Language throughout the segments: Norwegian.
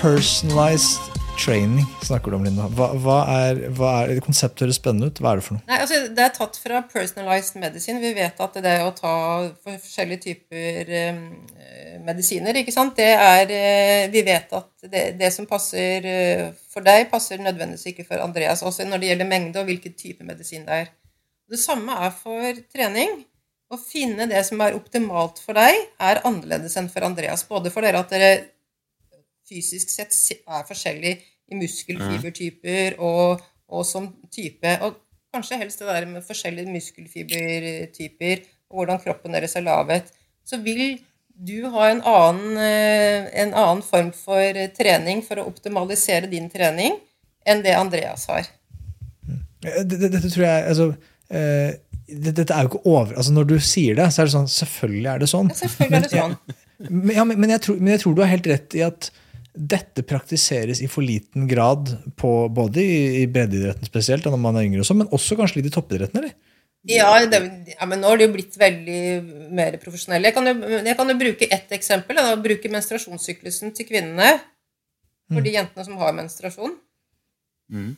Personalized training snakker du om, Linda. Hva, hva, er, hva er Konseptet høres spennende ut. Hva er det for noe? Nei, altså, det er tatt fra personalized medicine. Vi vet at det å ta forskjellige typer eh, medisiner ikke sant? Det er, eh, Vi vet at det, det som passer eh, for deg, passer nødvendigvis ikke for Andreas. Også når det gjelder mengde og hvilken type medisin det er. Det samme er for trening. Å finne det som er optimalt for deg, er annerledes enn for Andreas. Både for dere at dere fysisk sett er forskjellig i muskelfibertyper og, og som type. Og kanskje helst det der med forskjellige muskelfibertyper og hvordan kroppen deres er laget. Så vil du ha en annen, eh, en annen form for trening for å optimalisere din trening enn det Andreas har. Dette, dette tror jeg altså, eh, dette er jo ikke over... Altså Når du sier det, så er det sånn Selvfølgelig er det sånn. Ja, selvfølgelig er det sånn. Men, ja, men, men, jeg tror, men, jeg tror, du har helt rett i at dette praktiseres i for liten grad på, både i, i breddeidretten spesielt, når man er yngre også, men også kanskje litt i toppidretten? eller? Ja, det, ja, men nå har det jo blitt veldig mer profesjonelle. Jeg kan jo, jeg kan jo bruke ett eksempel. Da, bruke menstruasjonssyklusen til kvinnene. For de jentene som har menstruasjon. Mm.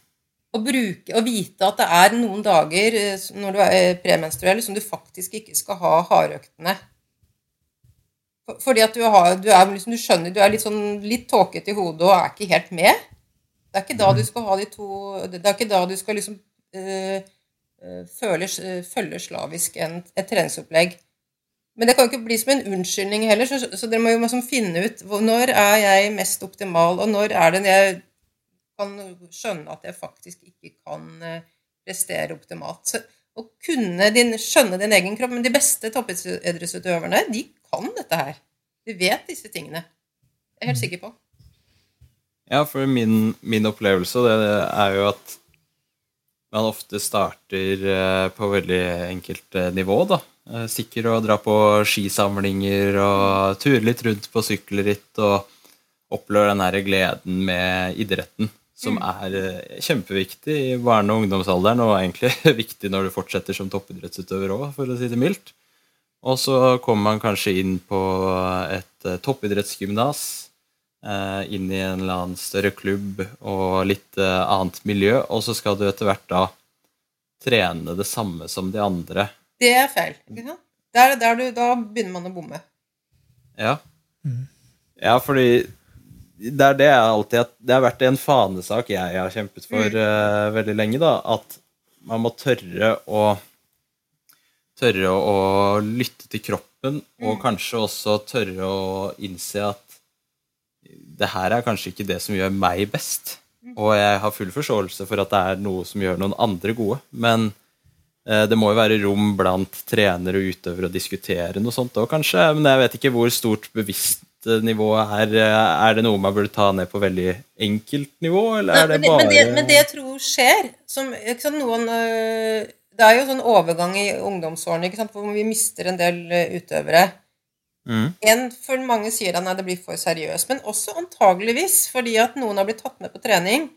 Og, bruke, og vite at det er noen dager når du er premenstruell som du faktisk ikke skal ha hardøktene. Fordi at du, har, du, er, liksom, du skjønner, du er litt, sånn, litt tåkete i hodet og er ikke helt med. Det er ikke da du skal ha de to Det er ikke da du skal liksom øh, føle, følge slavisk en, et treningsopplegg. Men det kan jo ikke bli som en unnskyldning heller, så, så dere må jo liksom finne ut når er jeg mest optimal, og når er det jeg kan skjønne at jeg faktisk ikke kan prestere optimalt. Så, å kunne din, skjønne din egen kropp. Men de beste toppidrettsutøverne, de kan dette her. De vet disse tingene. Det er jeg helt sikker på. Ja, for min, min opplevelse det er jo at man ofte starter på veldig enkelt nivå, da. Sikker å dra på skisamlinger og ture litt rundt på sykkelritt og opplever den her gleden med idretten, som er kjempeviktig i barne- og ungdomsalderen, og egentlig viktig når du fortsetter som toppidrettsutøver òg, for å si det mildt. Og så kommer man kanskje inn på et toppidrettsgymnas, inn i en eller annen større klubb og litt annet miljø, og så skal du etter hvert da trene det samme som de andre. Det er feil. Der, der du, da begynner man å bomme. Ja. Ja, fordi det er det jeg alltid Det har vært en fanesak jeg har kjempet for uh, veldig lenge, da. At man må tørre å Tørre å, lytte til kroppen, og kanskje også tørre å innse at det her er kanskje ikke det som gjør meg best. Og jeg har full forståelse for at det er noe som gjør noen andre gode. Men eh, det må jo være rom blant trenere og utøvere å diskutere noe sånt òg, kanskje. Men jeg vet ikke hvor stort bevisst nivået er. Er det noe man burde ta ned på veldig enkelt nivå, eller er det bare men, det, men det jeg tror skjer som, sant, noen, øh, Det er jo sånn overgang i ungdomsårene ikke sant, hvor vi mister en del utøvere. Mm. En for mange sier at nei, det blir for seriøst, men også antageligvis fordi at noen har blitt tatt med på trening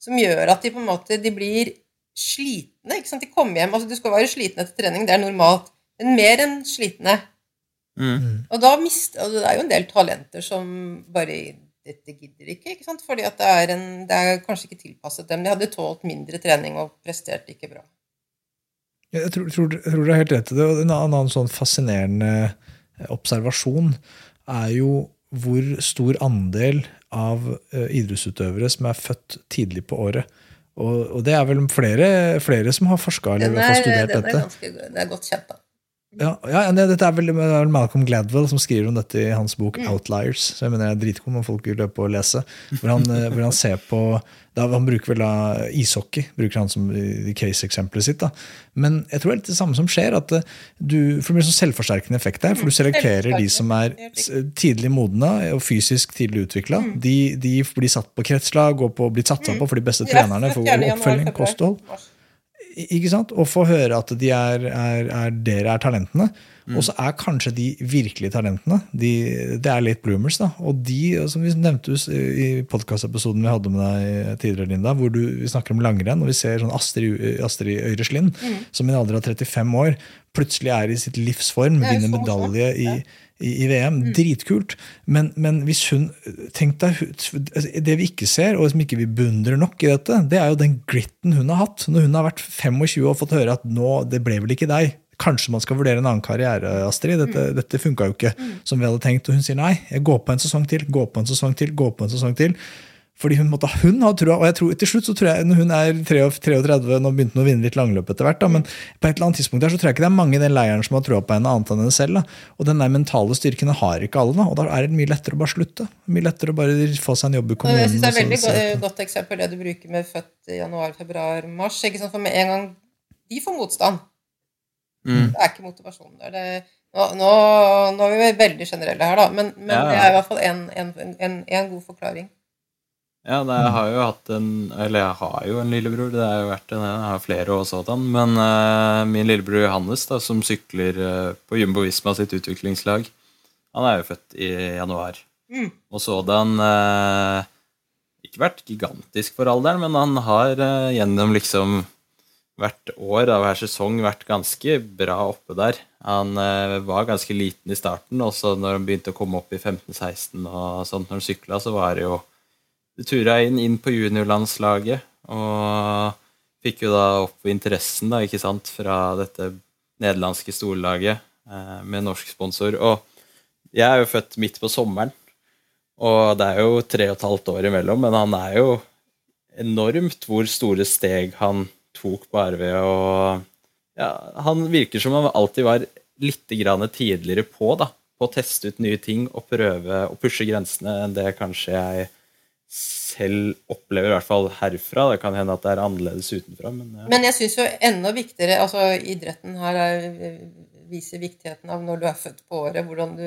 som gjør at de på en måte de blir slitne. ikke sant? De kommer hjem, altså Du skal være sliten etter trening, det er normalt, men mer enn slitne. Mm. Og da mist, altså Det er jo en del talenter som bare dette gidder ikke, ikke sant? fordi at det er, en, det er kanskje ikke tilpasset dem. De hadde tålt mindre trening og presterte ikke bra. Jeg tror, tror, tror du har helt rett i det. og En annen sånn fascinerende observasjon er jo hvor stor andel av eh, idrettsutøvere som er født tidlig på året. Og, og det er vel flere, flere som har forska eller Den har er, studert den er, dette. ganske, det er godt kjent, da. Ja, ja det, dette er vel, Malcolm Gladwell som skriver om dette i hans bok Mm. 'Outliers'. Så jeg mener jeg er dritgod om folk vil løpe og lese. Hvor han, eh, hvor han ser på da, Han bruker vel da ishockey bruker han som case-eksempelet sitt. da. Men jeg tror det er litt det samme som skjer. at eh, du, for Det blir sånn selvforsterkende effekt der. For du selekterer de som er tidlig modne og fysisk tidlig utvikla. Mm. De, de blir satt på kretslag og på, satt satsa på for de beste er trenerne. for oppfølging, kosthold. Ikke sant? Og få høre at de er, er, er dere er talentene. Mm. Og så er kanskje de virkelige talentene de, Det er late bloomers. da. Og de, som vi nevnte i podkastepisoden vi hadde med deg tidligere, Linda, hvor du, vi snakker om langrenn, og vi ser sånn Astrid, Astrid Øyreslind, Mm. som i en alder av 35 år plutselig er i sitt livs form, er vinner medalje i, i, i VM. Mm. Dritkult. Men, men hvis hun Tenk deg Det vi ikke ser, og som ikke vi beundrer nok i dette, det er jo den glitten hun har hatt. Når hun har vært 25 og fått høre at nå, det ble vel ikke deg. Kanskje man skal vurdere en annen karriere, Astrid. Dette, dette funka jo ikke som vi hadde tenkt. Og hun sier nei, jeg går på en sesong til, går på en sesong til, går på en sesong til. Fordi hun, måtte, hun har trua, og jeg tror, til slutt så tror jeg, når hun er 33, nå begynte hun å vinne litt langløp etter hvert, da, men på et eller annet tidspunkt der så tror jeg ikke det er mange i den leiren som har trua på henne annet enn henne selv. Da. Og den der mentale styrken har ikke alle, da, og da er det mye lettere å bare slutte. Mye lettere å bare få seg en jobb i kommunen. jeg synes det er veldig sånn, go godt eksempel det du bruker med født i januar, februar, mars. Ikke sant? For med en gang de får motstand, Mm. det er ikke motivasjonen der. Det, nå, nå, nå er vi veldig generelle her, da, men, men Ja, ja. det er i hvert fall en, en, en, en god forklaring. Ja, det, jeg har jo hatt en Eller jeg har jo en lillebror. Det har jo vært en, jeg har flere og sådan. Men uh, min lillebror Johannes, da, som sykler uh, på Jumbo Visma sitt utviklingslag, han er jo født i januar. Mm. Og sådan uh, Ikke vært gigantisk for alderen, men han har uh, gjennom liksom hvert år av hver sesong vært ganske bra oppe der. Han eh, var ganske liten i starten, og så når han begynte å komme opp i 15-16 og sånt når han sykla, så var det jo tura inn, inn på juniorlandslaget, og fikk jo da opp interessen da, ikke sant, fra dette nederlandske storlaget eh, med norsk sponsor. Og jeg er jo født midt på sommeren, og det er jo tre og et halvt år imellom, men han er jo enormt hvor store steg han tok bare ved å ja, Han virker som han alltid var litt tidligere på, da, på å teste ut nye ting og prøve å pushe grensene enn det kanskje jeg selv opplever, i hvert fall herfra. Det kan hende at det er annerledes utenfra, men ja. Men jeg syns jo enda viktigere altså Idretten her er, viser viktigheten av når du er født på året, hvordan, du,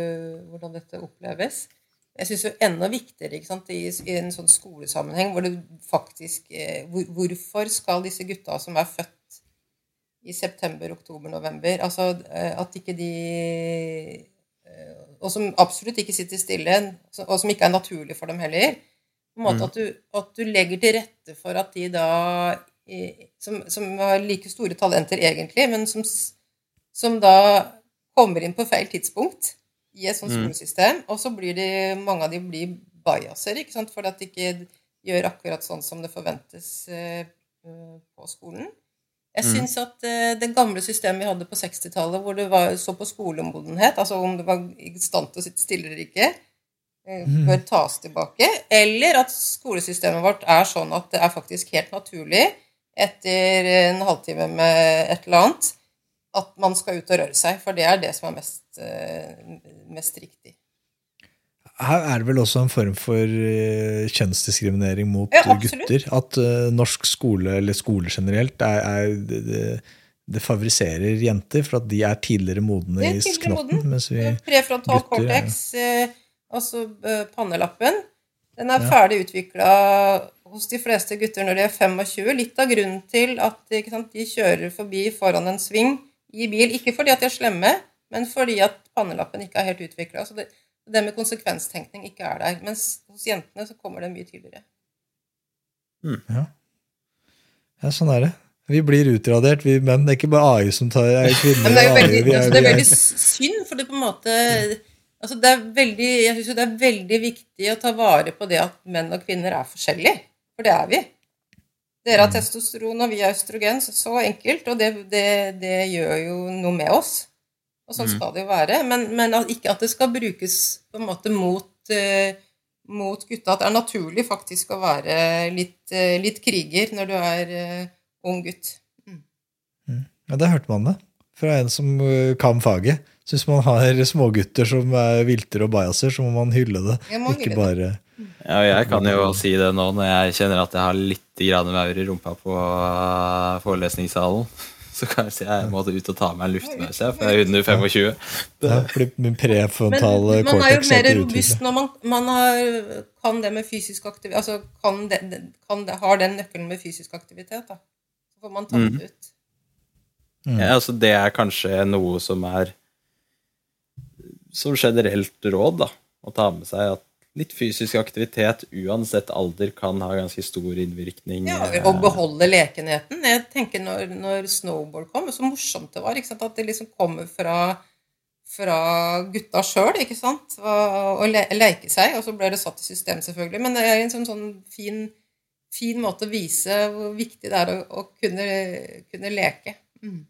hvordan dette oppleves. Jeg syns jo enda viktigere sant, i, i en sånn skolesammenheng hvor det faktisk eh, hvor, Hvorfor skal disse gutta som er født i september, oktober, november altså eh, At ikke de eh, Og som absolutt ikke sitter stille, og som ikke er naturlig for dem heller. På en måte at, du, at du legger til rette for at de da som, som har like store talenter egentlig, men som, som da kommer inn på feil tidspunkt i et sånt Mm. skolesystem, og så blir de, mange av de blir bajaser, ikke sant, fordi at de ikke gjør akkurat sånn som det forventes eh, eh, på skolen. Jeg Mm. syns at eh, det gamle systemet vi hadde på 60-tallet, hvor det var, så på skolemodenhet, altså om det var i stand til å sitte stille eller ikke, bør tas tilbake. Eller at skolesystemet vårt er sånn at det er faktisk helt naturlig etter en halvtime med et eller annet at man skal ut og røre seg. For det er det som er mest, eh, mest riktig. Her er det vel også en form for eh, kjønnsdiskriminering mot Ja, eh, gutter. At eh, norsk skole, eller skole generelt, er, er det, det, favoriserer jenter for at de er tidligere modne i knotten. moden. Mens vi, Prefrontal gutter er- cortex, eh, altså pannelappen, den er Ja. ferdig utvikla hos de fleste gutter når de er 25. Litt av grunnen til at ikke sant, de kjører forbi foran en sving i bil, ikke fordi at de er slemme, men fordi at pannelappen ikke er helt utvikla. Så det, det med konsekvenstenkning ikke er der. Mens hos jentene så kommer det mye tidligere. ja, sånn er det. Vi blir utradert, vi menn. Det er ikke bare AI som tar er kvinner. Men det er jo veldig, altså, det er veldig synd, for det på en måte altså det er veldig, Jeg syns det er veldig viktig å ta vare på det at menn og kvinner er forskjellige. For det er vi. Dere har testosteron, og vi har østrogen. Så, så enkelt. Og det, det, det, gjør jo noe med oss. Og sånn skal det jo være. Men, men at, ikke at det skal brukes på en måte mot, uh, mot gutta. At det er naturlig faktisk å være litt, uh, litt kriger når du er uh, ung gutt. Mm. Mm. Ja, det hørte man det. Fra en som kan faget. Så hvis man har smågutter som er vilter og bajaser, så må man hylle det. Ikke bare ja, jeg kan jo si det nå når jeg kjenner at jeg har litt maur i rumpa på uh, forelesningssalen. Så kanskje jeg måtte ut og ta meg en luftmause, for jeg er under 25. Ja, fordi min prefrontale Men man er jo mer robust når man, man har, kan det med fysisk aktivitet Altså kan det, kan det, har den nøkkelen med fysisk aktivitet, da. Så får man tatt det mm. ut. Mm. Ja, altså det er kanskje noe som er som generelt råd, da, å ta med seg at litt fysisk aktivitet uansett alder kan ha ganske stor innvirkning. Ja, Og beholde lekenheten. Jeg tenker når, når snowboard kom, så morsomt det var. At det liksom kommer fra, fra gutta sjøl, ikke sant. Og, le, leke seg. Og så ble det satt i system, selvfølgelig. Men det er en sånn, sånn fin, fin, måte å vise hvor viktig det er å, å kunne, kunne, leke. Mm.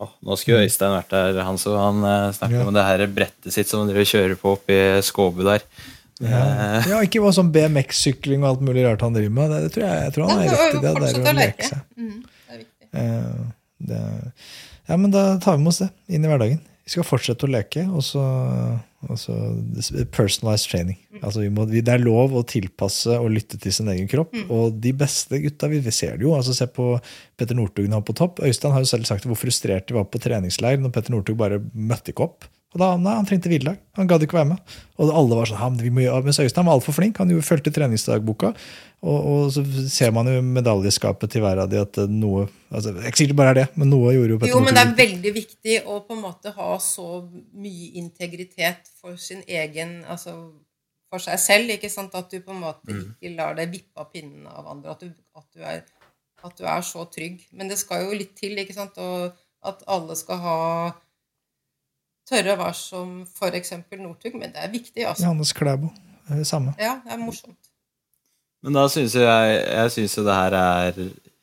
Oh, nå skulle Øystein vært der, han så han uh, snakket ja. om det her brettet sitt som dere kjører på oppi Skåbu der. Ja. ja, ikke bare sånn BMX-sykling og alt mulig rart han driver med. Det, det tror jeg, jeg tror han er rett i det. Det er å leke seg. Mm, det er viktig. Det, ja, men da tar vi med oss det inn i hverdagen. Vi skal fortsette å leke, og så, og så personalized training. Altså må, det er lov å tilpasse og lytte til sin egen kropp. Mm. Og de beste gutta, vi, vi ser det jo. altså Se på Petter Northug nå på topp. Øystein har jo selv sagt hvor frustrert de var på treningsleir når Petter Northug bare møtte ikke opp. Og da, nei, Han trengte hviledag. Han gadd ikke være med. Og alle var sånn, vi må gjøre, Mens Øystein var altfor flink. Han jo fulgte treningsdagboka. Og, og, så ser man jo medaljeskapet til hver av de at noe altså, Ikke sikkert bare er det, men noe gjorde jo Petter Jo, men det er veldig viktig å på en måte ha så mye integritet for sin egen altså for seg selv. ikke sant, At du på en måte mm. ikke lar deg vippe av pinnen av andre. At du, at, du er, at du, er, så trygg. Men det skal jo litt til, ikke sant, og at alle skal ha tørre å være som f.eks. Northug, men det er viktig. altså. Johannes Klæbo. Det er det samme. Ja, det er morsomt. Men da syns jeg jeg synes jo det her er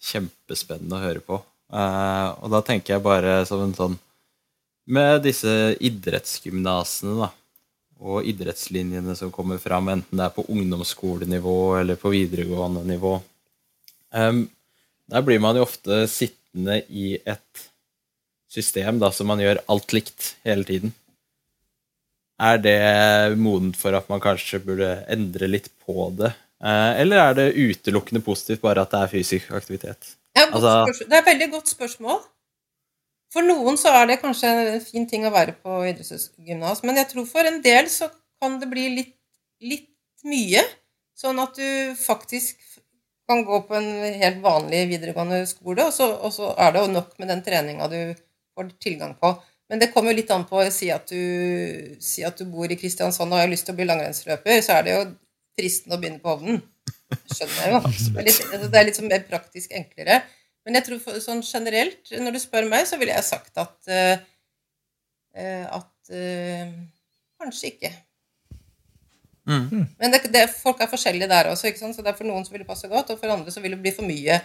kjempespennende å høre på. Uh, og da tenker jeg bare som en sånn Med disse idrettsgymnasene, da, og idrettslinjene som kommer fram, enten det er på ungdomsskolenivå eller på videregående nivå um, Der blir man jo ofte sittende i et system da, som man gjør alt likt hele tiden. Er det modent for at man kanskje burde endre litt på det? Eh, eller er det utelukkende positivt bare at det er fysisk aktivitet? Ja, altså, det er et veldig godt spørsmål. For noen så er det kanskje en fin ting å være på idrettsgymnas, men jeg tror for en del så kan det bli litt, litt mye. Sånn at du faktisk kan gå på en helt vanlig videregående skole, og så, og så er det jo nok med den treninga du får tilgang på. Men det kommer jo litt an på si at du, si at du bor i Kristiansand og har lyst til å bli langrennsløper, så er det jo fristende å begynne på ovnen. Skjønner jeg jo. Det er litt, altså, det er litt sånn mer praktisk enklere. Men jeg tror for, sånn generelt, når du spør meg, så ville jeg sagt at uh, at uh, kanskje ikke. Mm. Men det, det, folk er forskjellige der også, ikke sant? så det er for noen som vil det passe godt, og for andre så vil det bli for mye.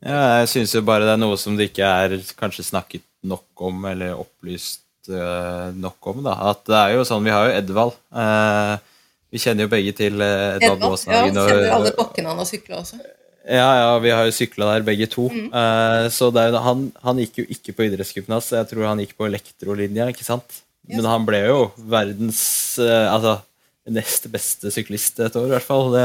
Ja, jeg syns jo bare det er noe som det ikke er kanskje snakket nok om, eller opplyst uh, nok om. da, At det er jo sånn Vi har jo Edvald. Uh, vi kjenner jo begge til Edvald Båshagen. Ja, kjenner alle bakkene han har sykla også. Ja, ja, vi har jo sykla der begge to. Mm. Uh, så er, han, han, gikk jo ikke på idrettsgymnas, jeg tror han gikk på elektrolinja, ikke sant? Yes. Men han ble jo verdens Altså nest beste syklist et år, i hvert fall. Det,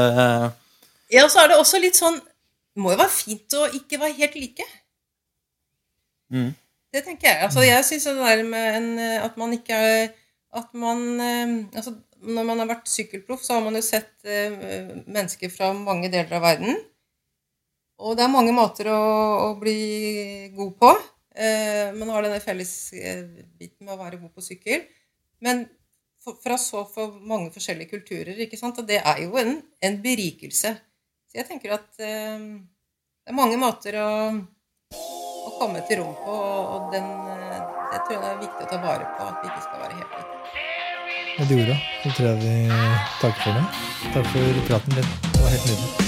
ja, så er det også litt sånn Det må jo være fint å ikke være helt like. Mm. Det tenker jeg. Altså, jeg syns det der med en, at man ikke er At man altså, Når man har vært sykkelproff, så har man jo sett uh, mennesker fra mange deler av verden. Og det er mange måter å, å bli god på. Eh, man har denne fellesbiten med å være god på sykkel. Men for, fra så for mange forskjellige kulturer, ikke sant? og det er jo en, en berikelse. Så jeg tenker at eh, det er mange måter å å komme til rom på. Og den, eh, det tror jeg det er viktig å ta vare på, at vi ikke skal være helt like. Med de orda så tror jeg vi takker for det. Takk for praten din. Det var helt nydelig.